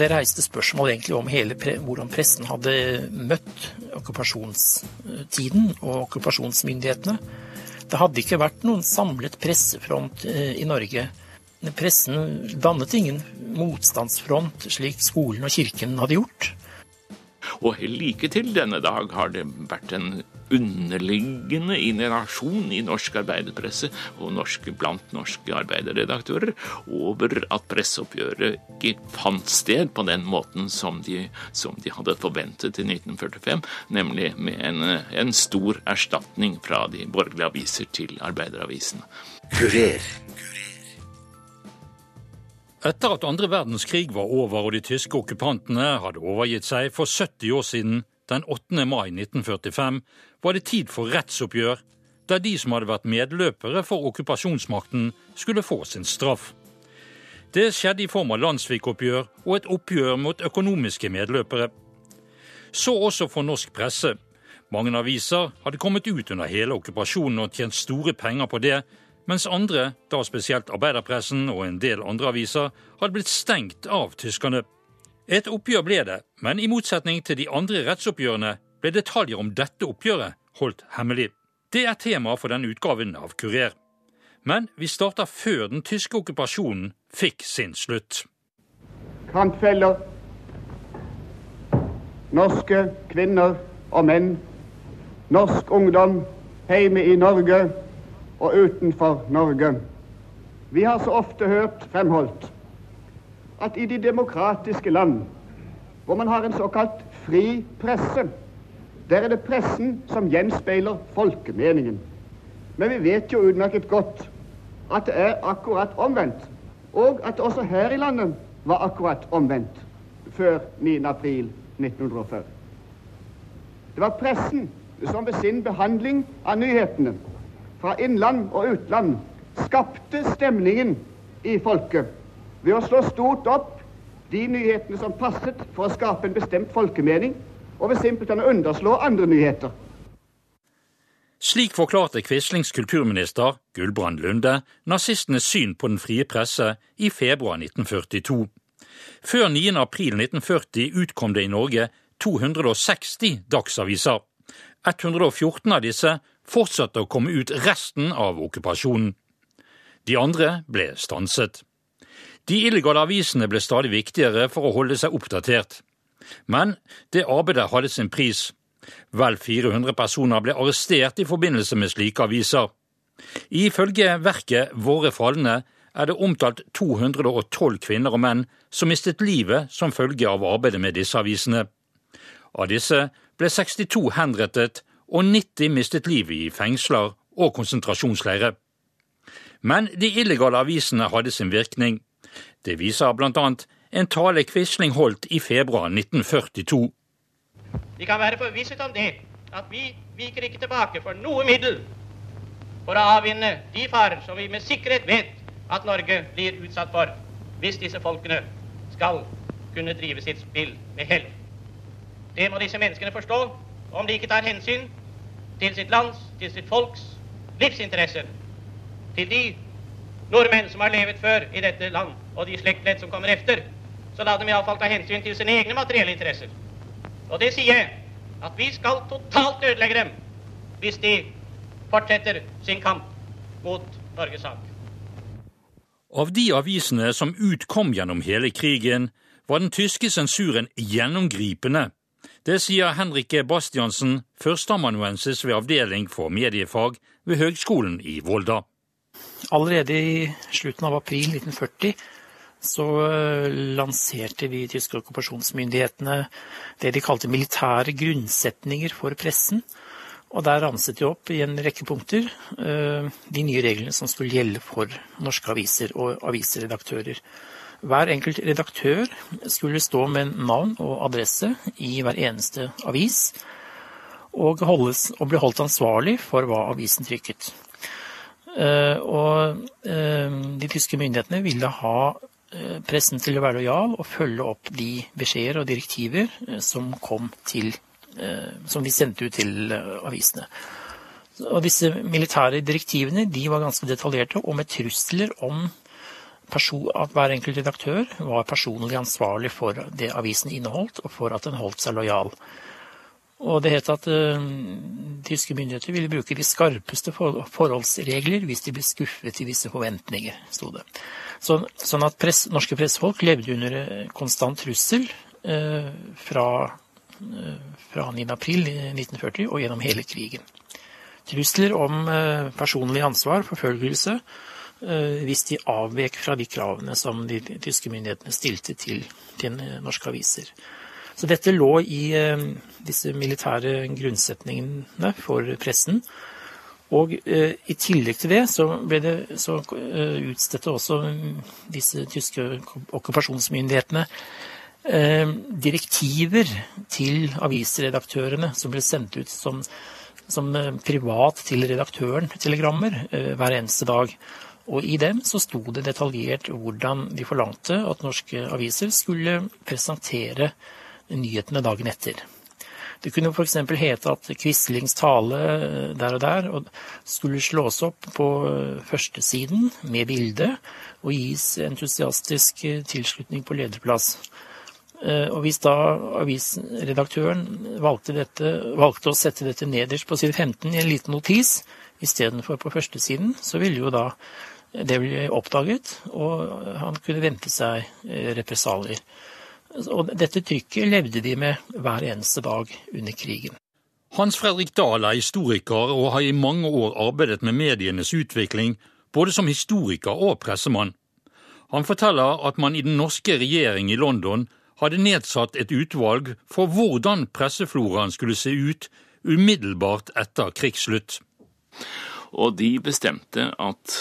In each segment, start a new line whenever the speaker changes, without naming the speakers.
det reiste spørsmål egentlig om hele hvordan pressen hadde møtt okkupasjonstiden og okkupasjonsmyndighetene. Det hadde ikke vært noen samlet pressefront eh, i Norge. Pressen dannet ingen motstandsfront slik skolen og kirken hadde gjort.
Og like til denne dag har det vært en underliggende inerasjon i norsk arbeiderpresse og norske, blant norske arbeiderredaktører over at presseoppgjøret ikke fant sted på den måten som de, som de hadde forventet i 1945, nemlig med en, en stor erstatning fra de borgerlige aviser til arbeideravisene. Kurer.
Etter at andre verdenskrig var over og de tyske okkupantene hadde overgitt seg for 70 år siden, den 8. mai 1945, var det tid for rettsoppgjør, der de som hadde vært medløpere for okkupasjonsmakten, skulle få sin straff. Det skjedde i form av landssvikoppgjør og et oppgjør mot økonomiske medløpere. Så også for norsk presse. Mange aviser hadde kommet ut under hele okkupasjonen og tjent store penger på det, mens andre, da spesielt arbeiderpressen og en del andre aviser, hadde blitt stengt av tyskerne. Et oppgjør ble det, men i motsetning til de andre rettsoppgjørene ble detaljer om dette oppgjøret holdt hemmelig. Det er tema for denne utgaven av Kurer. Men vi starter før den tyske okkupasjonen fikk sin slutt.
Kampfeller, norske kvinner og menn, norsk ungdom hjemme i Norge og utenfor Norge. Vi har så ofte hørt fremholdt at i de demokratiske land, hvor man har en såkalt fri presse, der er det pressen som gjenspeiler folkemeningen. Men vi vet jo utmerket godt at det er akkurat omvendt, og at det også her i landet var akkurat omvendt før 9. april 1940. Det var pressen som ved sin behandling av nyhetene fra innland og utland skapte stemningen i folket ved å slå stort opp de nyhetene som passet for å skape en bestemt folkemening, og ved simpelthen å underslå andre nyheter.
Slik forklarte Quislings kulturminister Gulbrand Lunde nazistenes syn på den frie presse i februar 1942. Før 9. april 1940 utkom det i Norge 260 dagsaviser. 114 av disse fortsatte å komme ut resten av okkupasjonen. De andre ble stanset. De illegale avisene ble stadig viktigere for å holde seg oppdatert. Men det arbeidet hadde sin pris. Vel 400 personer ble arrestert i forbindelse med slike aviser. Ifølge verket Våre falne er det omtalt 212 kvinner og menn som mistet livet som følge av arbeidet med disse avisene. Av disse ble 62 henrettet og 90 mistet livet i fengsler og konsentrasjonsleirer. Men de illegale avisene hadde sin virkning. Det viser bl.a. en tale Quisling holdt i februar 1942.
Vi kan være forvisset om det, at vi viker ikke tilbake for noe middel for å avvinne de farer som vi med sikkerhet vet at Norge blir utsatt for hvis disse folkene skal kunne drive sitt spill med hell. Det må disse menneskene forstå om de ikke tar hensyn til sitt lands, til sitt folks livsinteresser. Til de nordmenn som har levet før i dette land, og de slektledd som kommer efter. Så la dem iallfall ta hensyn til sine egne materielle interesser. Og det sier jeg, at vi skal totalt ødelegge dem hvis de fortsetter sin kamp mot Norges sak.
Av de avisene som utkom gjennom hele krigen, var den tyske sensuren gjennomgripende. Det sier Henrike Bastiansen, førsteamanuensis ved Avdeling for mediefag ved Høgskolen i Volda.
Allerede i slutten av april 1940 så eh, lanserte vi tyske okkupasjonsmyndighetene det de kalte militære grunnsetninger for pressen. Og der ramset de opp i en rekke punkter eh, de nye reglene som skulle gjelde for norske aviser og avisredaktører. Hver enkelt redaktør skulle stå med navn og adresse i hver eneste avis, og, holdes, og ble holdt ansvarlig for hva avisen trykket. Eh, og eh, de tyske myndighetene ville ha eh, pressen til å være lojal og følge opp de beskjeder og direktiver som, til, som de sendte ut til avisene. Og disse militære direktivene de var ganske detaljerte, og med trusler om at hver enkelt redaktør var personlig ansvarlig for det avisen inneholdt, og for at den holdt seg lojal. Og det het at uh, tyske myndigheter ville bruke de skarpeste forholdsregler hvis de ble skuffet i visse forventninger, sto det. Så, sånn at press, norske pressefolk levde under konstant trussel uh, fra, uh, fra 9.4.1940 og gjennom hele krigen. Trusler om personlig ansvar, forfølgelse, hvis de avvek fra de kravene som de tyske myndighetene stilte til, til norske aviser. Så dette lå i eh, disse militære grunnsetningene for pressen. Og eh, i tillegg til det så det så eh, utstedte også disse tyske okkupasjonsmyndighetene eh, direktiver til avisredaktørene som ble sendt ut som, som eh, privat til redaktøren-telegrammer eh, hver eneste dag. Og i dem så sto det detaljert hvordan de forlangte at norske aviser skulle presentere nyhetene dagen etter. Det kunne f.eks. hete at Quislings tale eh, der og der skulle slås opp på eh, førstesiden med bilde og gis entusiastisk eh, tilslutning på lederplass. Og hvis da avisredaktøren valgte, dette, valgte å sette dette nederst på side 15 i en liten notis istedenfor på førstesiden, så ville jo da det bli oppdaget, og han kunne vente seg represalier. Og dette trykket levde de med hver eneste dag under krigen.
Hans Fredrik Dahl er historiker og har i mange år arbeidet med medienes utvikling, både som historiker og pressemann. Han forteller at man i den norske regjering i London hadde nedsatt et utvalg for hvordan pressefloraen skulle se ut umiddelbart etter krigsslutt.
Og de bestemte at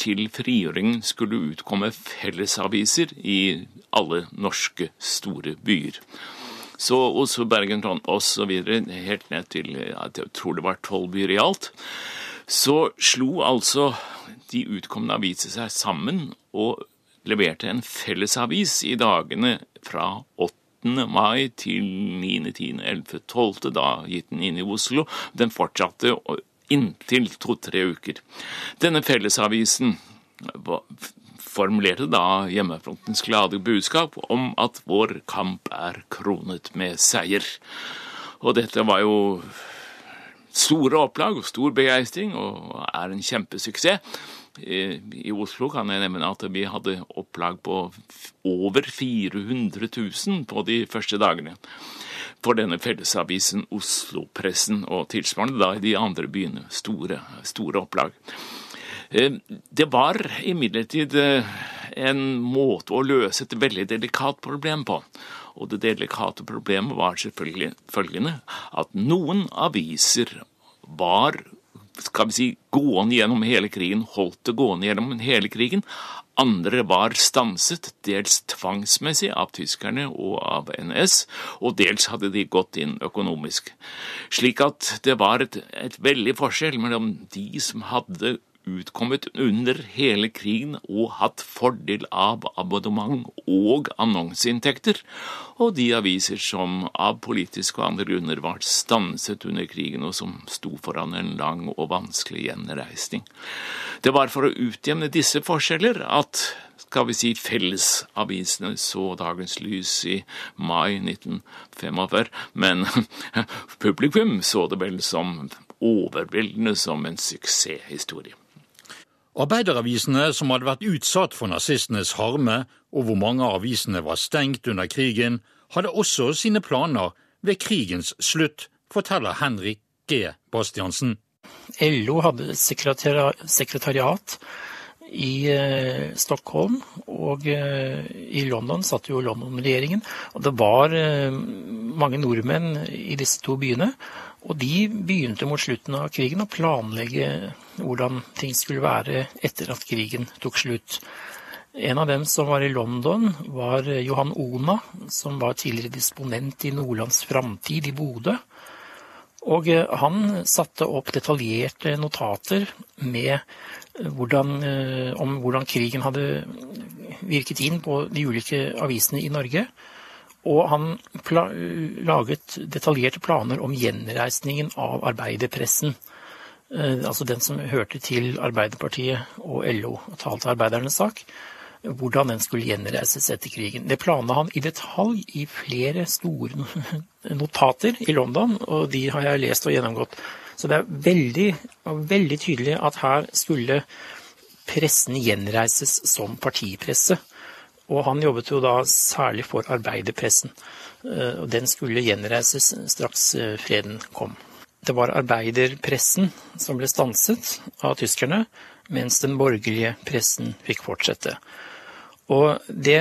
til frigjøringen skulle utkomme fellesaviser i alle norske store byer. Så Oslo, Bergen, Trondheim osv., helt ned til jeg tror det var tolv byer i alt. Så slo altså de utkomne aviser seg sammen og leverte en fellesavis i dagene fra 8. mai til 9., 10., 11., 12., da gitt den inn i Oslo. Den fortsatte inntil to-tre uker. Denne fellesavisen formulerte da hjemmefrontens glade budskap om at vår kamp er kronet med seier. Og dette var jo store opplag og stor begeistring, og er en kjempesuksess. I Oslo kan jeg nevne at vi hadde opplag på over 400 000 på de første dagene for denne fellesavisen Oslo-pressen, og tilsvarende da i de andre byene. Store, store opplag. Eh, det var imidlertid eh, en måte å løse et veldig delikat problem på. Og det delikate problemet var selvfølgelig følgende at noen aviser var skal vi si, gående gjennom hele krigen, holdt det gående gjennom hele krigen. Andre var stanset, dels tvangsmessig av tyskerne og av NS, og dels hadde de gått inn økonomisk. Slik at det var et, et veldig forskjell mellom de som hadde utkommet under hele krigen og hatt fordel av abonnement og annonseinntekter, og de aviser som av politiske og andre grunner var stanset under krigen, og som sto foran en lang og vanskelig gjenreisning. Det var for å utjevne disse forskjeller at skal vi si fellesavisene så dagens lys i mai 1945, men publikum så det vel som overveldende som en suksesshistorie.
Arbeideravisene som hadde vært utsatt for nazistenes harme, og hvor mange av avisene var stengt under krigen, hadde også sine planer ved krigens slutt, forteller Henrik G. Bastiansen.
LO hadde sekretariat i eh, Stockholm, og eh, i London satt jo London-regjeringen. Og det var eh, mange nordmenn i disse to byene. Og de begynte mot slutten av krigen å planlegge hvordan ting skulle være etter at krigen tok slutt. En av dem som var i London, var Johan Ona, som var tidligere disponent i Nordlands Framtid i Bodø. Og eh, han satte opp detaljerte notater eh, hvordan, eh, om hvordan krigen hadde virket inn på de ulike avisene i Norge. Og han laget detaljerte planer om gjenreisningen av arbeiderpressen. Eh, altså den som hørte til Arbeiderpartiet og LO og talte arbeidernes sak. hvordan den skulle gjenreises etter krigen. Det planla han i detalj i flere store notater i London, og de har jeg lest og gjennomgått. Så det er veldig, veldig tydelig at her skulle pressen gjenreises som partipresse. Og han jobbet jo da særlig for arbeiderpressen. Eh, og den skulle gjenreises straks eh, freden kom. Det var arbeiderpressen som ble stanset av tyskerne, mens den borgerlige pressen fikk fortsette. Og det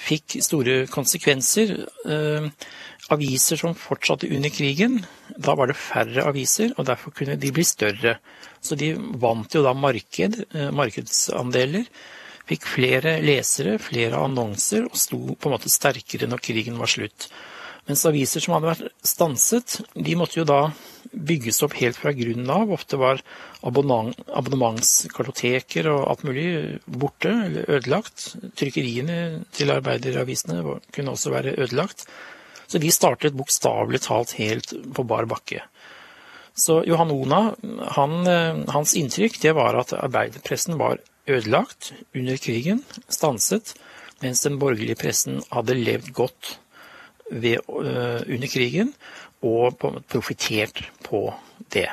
fikk store konsekvenser. Eh, aviser som fortsatte under krigen, da var det færre aviser, og derfor kunne de bli større. Så de vant jo da marked, eh, markedsandeler. Fikk flere lesere, flere annonser, og sto på en måte sterkere når krigen var slutt. Mens aviser som hadde vært stanset, de måtte jo da bygges opp helt fra grunnen av. Ofte var abonnement, abonnementskartoteker og alt mulig borte eller ødelagt. Trykkeriene til arbeideravisene kunne også være ødelagt. Så de startet bokstavelig talt helt på bar bakke. Så Johan Ona, han, hans inntrykk det var at arbeiderpressen var ødelagt under krigen, stanset, mens den borgerlige pressen hadde levd godt ved, uh, under krigen, og profittert på det.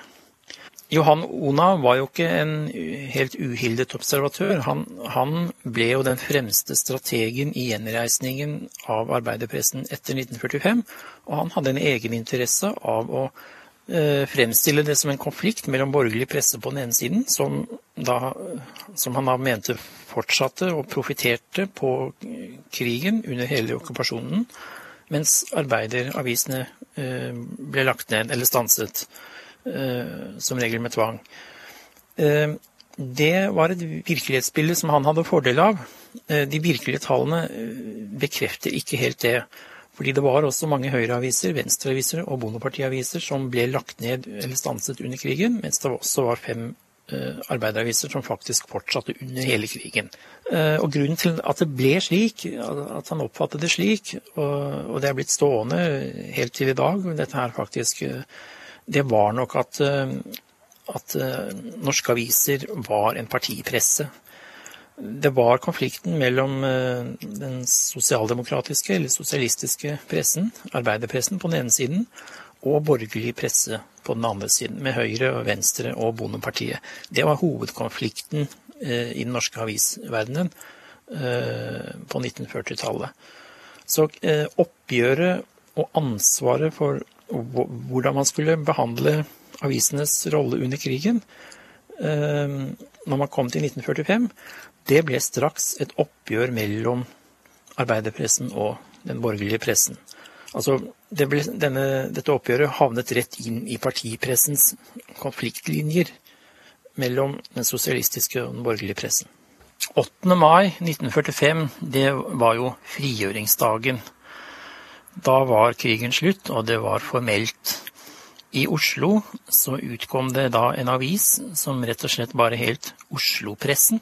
Johan Ona var jo ikke en helt uhildet observatør. Han, han, ble jo den fremste strategen i gjenreisningen av arbeiderpressen etter 1945, og han hadde en egeninteresse av å eh, fremstille det som en konflikt mellom borgerlig presse på den ene siden, som, da, som han da mente fortsatte og profitterte på krigen under hele okkupasjonen, mens arbeideravisene eh, ble lagt ned eller stanset, eh, som regel med tvang. Eh, det var et virkelighetsbilde som han hadde fordel av. De virkelige tallene bekrefter ikke helt det. Fordi det var også mange høyreaviser, venstreaviser og bondepartiaviser som ble lagt ned eller stanset under krigen, mens det også var fem arbeideraviser som faktisk fortsatte under hele krigen. Eh, og Grunnen til at det ble slik, at han oppfattet det slik, og det er blitt stående helt til i dag, dette her faktisk, eh, det var nok at, at norske aviser var en partipresse. Det var konflikten mellom den sosialdemokratiske eller sosialistiske pressen, arbeiderpressen, på den ene siden, og borgerlig presse på den andre siden, med Høyre, og Venstre og Bondepartiet. Det var hovedkonflikten eh, i den norske avisverdenen eh, på 1940-tallet. Så eh, oppgjøret og ansvaret for hvordan man skulle behandle avisenes rolle under krigen når man kom til 1945, det ble straks et oppgjør mellom arbeiderpressen og den borgerlige pressen. Altså, det ble, denne, dette oppgjøret havnet rett inn i partipressens konfliktlinjer mellom den sosialistiske og den borgerlige pressen. 8. mai 1945, det var jo frigjøringsdagen. Da var krigen slutt, og det var formelt. I Oslo så utkom det da en avis som rett og slett bare helt Oslo-pressen.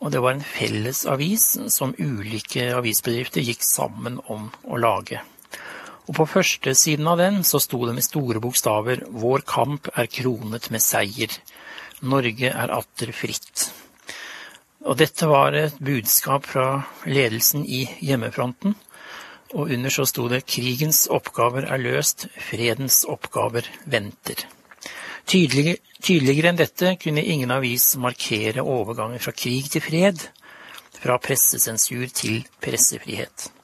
Og det var en felles avis som ulike avisbedrifter gikk sammen om å lage. Og på førstesiden av den så sto det med store bokstaver 'Vår kamp er kronet med seier'. Norge er atter fritt. Og dette var et budskap fra ledelsen i hjemmefronten. Og under så sto det 'Krigens oppgaver er løst, fredens oppgaver venter'. Tydeligere, tydeligere enn dette kunne ingen avis markere overgangen fra krig til fred, fra pressesensur til pressefrihet.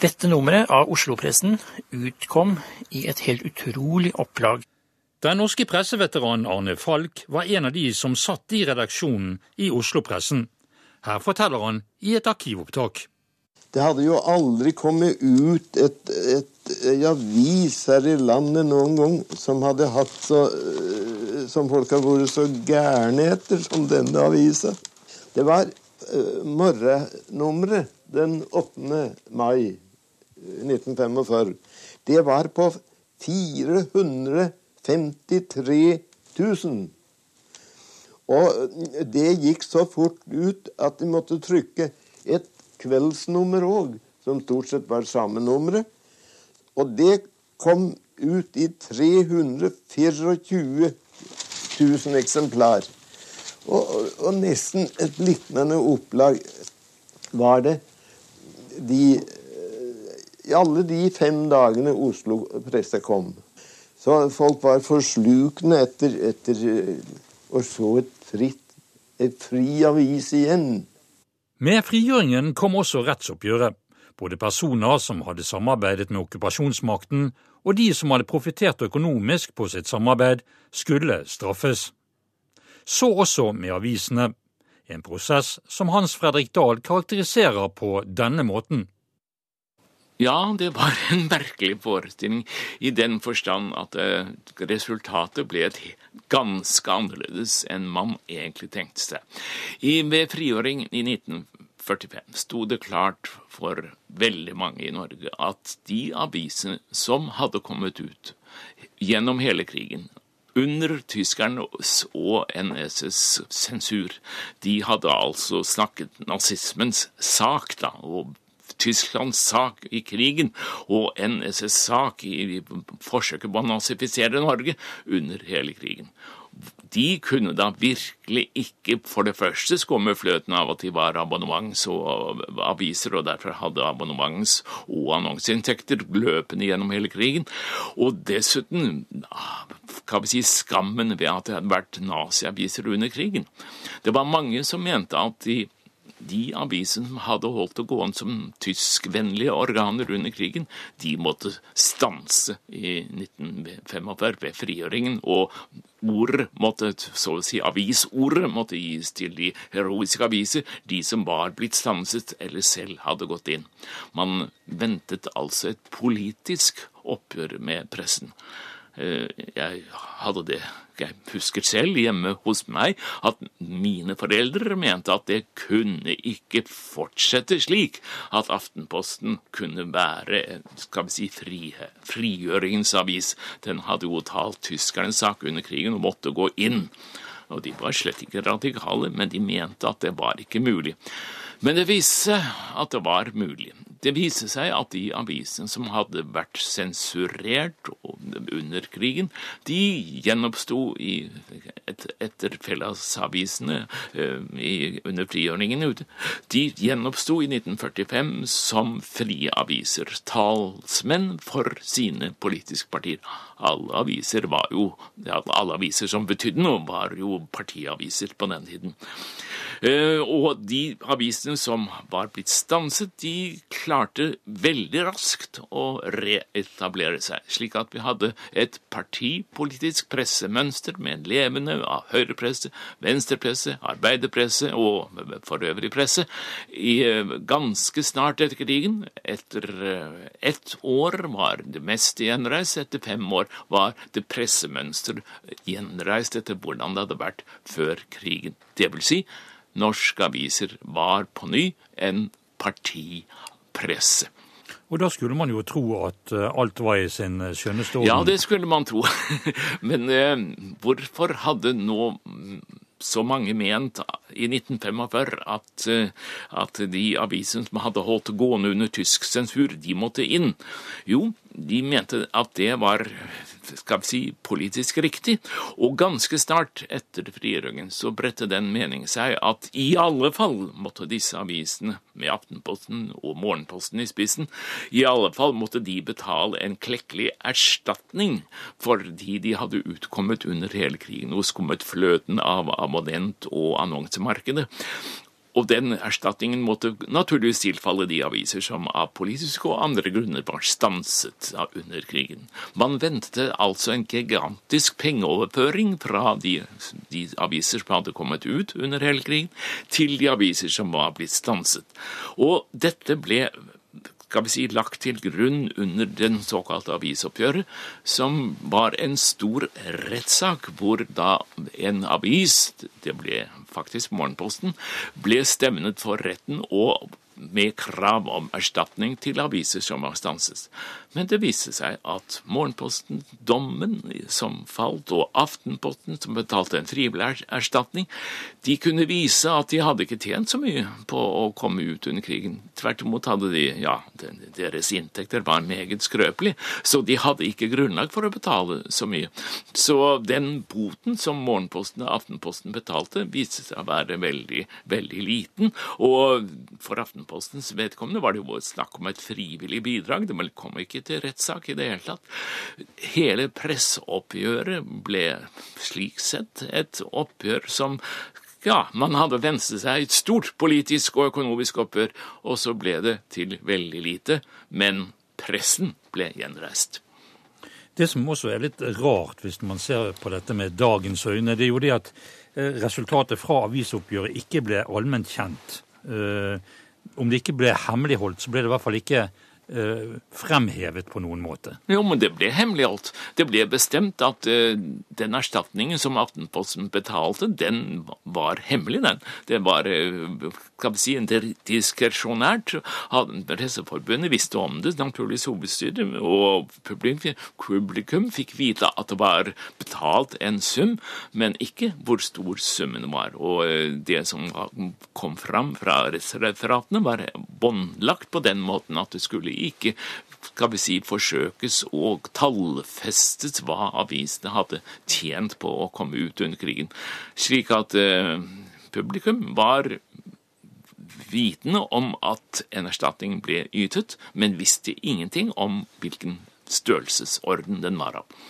Dette nummeret av Oslo-pressen utkom i et helt utrolig opplag.
Den norske presseveteranen Arne Falk var en av de som satt i redaksjonen i Oslo-pressen. Her forteller han i et arkivopptak.
Det hadde jo aldri kommet ut et, et, et avis her i landet noen gang som hadde hatt så Som folk har vært så gærne etter som denne avisa. Det var uh, morgennummeret den 8. mai 1945, det var på 453 000. Og det gikk så fort ut at de måtte trykke et kveldsnummer òg, som stort sett var samme nummeret. Og det kom ut i 324 000 eksemplar. Og, og nesten et lignende opplag var det de I alle de fem dagene Oslo presse kom, så folk var forslukne etter, etter å se et fritt, et fri avis igjen.
Med frigjøringen kom også rettsoppgjøret. Både personer som hadde samarbeidet med okkupasjonsmakten, og de som hadde profitert økonomisk på sitt samarbeid, skulle straffes. Så også med avisene. En prosess som Hans Fredrik Dahl karakteriserer på denne måten.
Ja, det var en merkelig forestilling i den forstand at eh, resultatet ble et ganske annerledes enn man egentlig tenkte seg. I, ved frigjøring i 1945 sto det klart for veldig mange i Norge at de avisene som hadde kommet ut gjennom hele krigen, under tyskernes og NSS sensur. De hadde altså snakket nazismens sak, da, og Tysklands sak i krigen og NSS sak i forsøket på å nazifisere Norge under hele krigen. De kunne da virkelig ikke for det første skumme fløten av at de var abonnements- og aviser, og derfor hadde abonnements- og annonseinntekter løpende gjennom hele krigen. Og dessuten kan vi si, skammen ved at det hadde vært naziaviser under krigen. Det var mange som mente at de de avisene som hadde holdt det gående som tyskvennlige organer under krigen, de måtte stanse i 1945 ved frigjøringen, og ordet måtte, så å si avisordet måtte gis til de heroiske aviser, de som var blitt stanset eller selv hadde gått inn. Man ventet altså et politisk oppgjør med pressen. Eh, jeg hadde det Jeg husker selv hjemme hos meg at mine foreldre mente at det kunne ikke fortsette slik at Aftenposten kunne være skal vi si, fri, frigjøringens avis. Den hadde jo talt tyskernes sak under krigen og måtte gå inn. Og de var slett ikke radikale, men de mente at det var ikke mulig. Men det viste seg at det var mulig. Det viste seg at de avisene som hadde vært sensurert under krigen, de gjenoppsto et, etter fellesavisene eh, under frigjøringen. De gjenoppsto i 1945 som frie aviser, talsmenn for sine politiske partier. Alle aviser var jo, alle aviser som betydde noe, var jo partiaviser på den tiden. Eh, og de avisene som var blitt stanset, de klarte veldig raskt å reetablere seg, slik at vi hadde et partipolitisk pressemønster med en levende av høyrepresse, venstrepresse, arbeiderpresse og for øvrig presse i eh, ganske snart etter krigen. Etter eh, ett år var det meste gjenreist, etter fem år var det pressemønster gjenreist etter hvordan det hadde vært før krigen. Det vil si, norske aviser var på ny en partipresse.
Og da skulle man jo tro at eh, alt var i sin eh, skjønneste orden?
Ja, det skulle man tro. Men eh, hvorfor hadde nå så mange ment i 1945 at, eh, at de avisene som hadde holdt gående under tysk sensur, de måtte inn. Jo, de mente at det var skal vi si, politisk riktig. Og ganske snart etter frigjøringen så bredte den mening seg at i alle fall måtte disse avisene, med Aftenposten og Morgenposten i spissen, i alle fall måtte de betale en klekkelig erstatning fordi de hadde utkommet under hele krigen og skummet fløten av abonnent- og annonsemarkedet. Og den erstatningen måtte naturligvis tilfalle de aviser som av politiske og andre grunner var stanset under krigen. Man ventet altså en gigantisk pengeoverføring fra de, de, aviser som hadde kommet ut under hele krigen, til de aviser som var blitt stanset. Og dette ble skal vi si, lagt til grunn under den såkalte avisoppgjøret, som var en stor rettssak, hvor da en avis, det ble faktisk Morgenposten, ble stevnet for retten og med krav om erstatning til aviser som var stanset. Men det viste seg at Morgenposten-dommen som falt, og Aftenposten som betalte en frivillig erstatning, de kunne vise at de hadde ikke tjent så mye på å komme ut under krigen. Tvert imot hadde de, ja, deres inntekter var meget skrøpelige, så de hadde ikke grunnlag for å betale så mye. Så den boten som Morgenposten og Aftenposten betalte, viste seg å være veldig, veldig liten. Og for Aftenpostens vedkommende var det jo snakk om et frivillig bidrag. Det kom ikke ikke til rettssak i det hele tatt. Hele presseoppgjøret ble slik sett et oppgjør som ja, man hadde venstet seg et stort politisk og økonomisk oppgjør, og så ble det til veldig lite. Men pressen ble gjenreist.
Det som også er litt rart hvis man ser på dette med dagens øyne, det er jo det at eh, resultatet fra avisoppgjøret ikke ble allment kjent. Eh, om det ikke ble hemmeligholdt, så ble det i hvert fall ikke fremhevet på noen måte.
Jo, men det ble hemmeligholdt. Det ble bestemt at uh, den erstatningen som Aftenposten betalte, den var hemmelig, den. Det var kan vi si, diskresjonært. Presseforbundet visste om det, naturligvis hovedstyret, og publikum, fikk vite at det var betalt en sum, men ikke hvor stor summen var. Og uh, det som kom fram fra referatene, var båndlagt på den måten at det skulle ikke skal vi si, forsøkes og tallfestes hva avisene hadde tjent på å komme ut under krigen. Slik at eh, publikum var vitende om at en erstatning ble ytet, men visste ingenting om hvilken størrelsesorden den var av.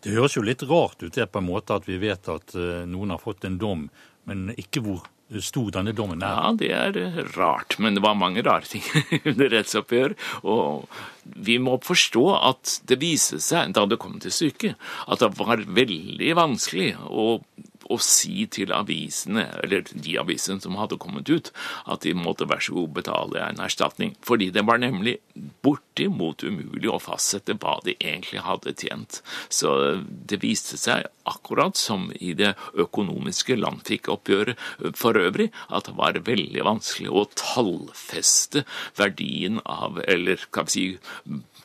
Det høres jo litt rart ut det på en måte at vi vet at eh, noen har fått en dom, men ikke hvor stor denne dommen
er. Ja, det er eh, rart, men det var mange rare ting under rettsoppgjør. Og vi må forstå at det viste seg, da det kom til stykket, at det var veldig vanskelig å å si til avisene, eller de avisene som hadde kommet ut, at de måtte være så god betale en erstatning. Fordi det var nemlig bortimot umulig å fastsette hva de egentlig hadde tjent. Så det viste seg, akkurat som i det økonomiske landfikkoppgjøret for øvrig, at det var veldig vanskelig å tallfeste verdien av, eller kan vi si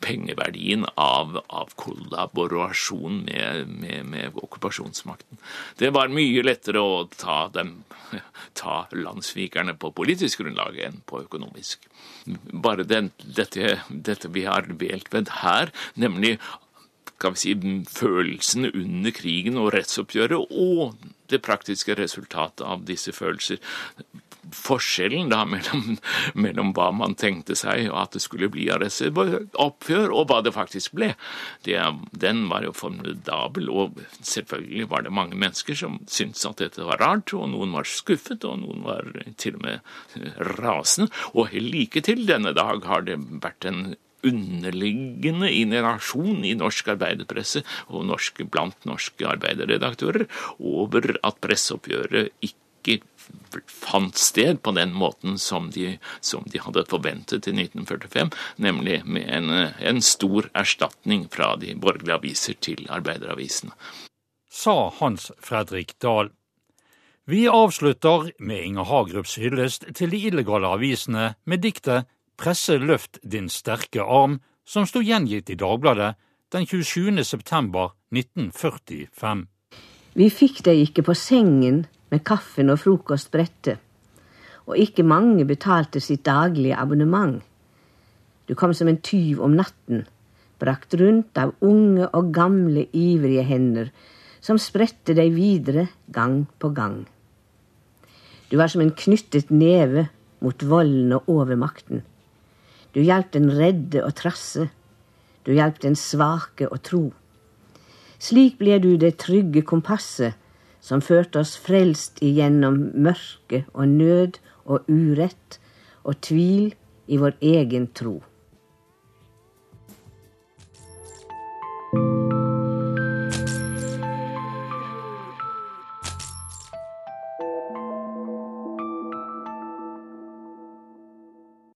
pengeverdien av, av kollaborasjon med, med, med, okkupasjonsmakten. Det var mye lettere å ta, dem, ta landssvikerne på politisk grunnlag enn på økonomisk. Bare den, dette, dette vi har dvelt ved her, nemlig skal vi si, følelsene under krigen og rettsoppgjøret, og det praktiske resultatet av disse følelser forskjellen da mellom, mellom, hva man tenkte seg og at det skulle bli oppgjør, og hva det faktisk ble, det, den var jo formidabel. Og selvfølgelig var det mange mennesker som syntes at dette var rart, og noen var skuffet, og noen var til og med rasende. Og like til denne dag har det vært en underliggende innerasjon i norsk arbeiderpresse og norske, blant norske arbeiderredaktører over at presseoppgjøret ikke fant sted på den måten som de, som de hadde forventet i 1945, nemlig med en, en stor erstatning fra de borgerlige aviser til arbeideravisene.
Sa Hans Fredrik Dahl. Vi avslutter med Inger Hagerups hyllest til de illegale avisene med diktet Presse løft din sterke arm, som sto gjengitt i Dagbladet den 27. september 1945.
Vi fikk deg ikke på sengen med kaffen og frokostbrettet, og ikke mange betalte sitt daglige abonnement. Du kom som en tyv om natten, brakt rundt av unge og gamle ivrige hender som spredte deg videre gang på gang. Du var som en knyttet neve mot volden og overmakten. Du hjalp den redde å trasse, du hjalp den svake å tro. Slik ble du det trygge kompasset som førte oss frelst igjennom mørke og nød og urett og tvil i vår egen tro.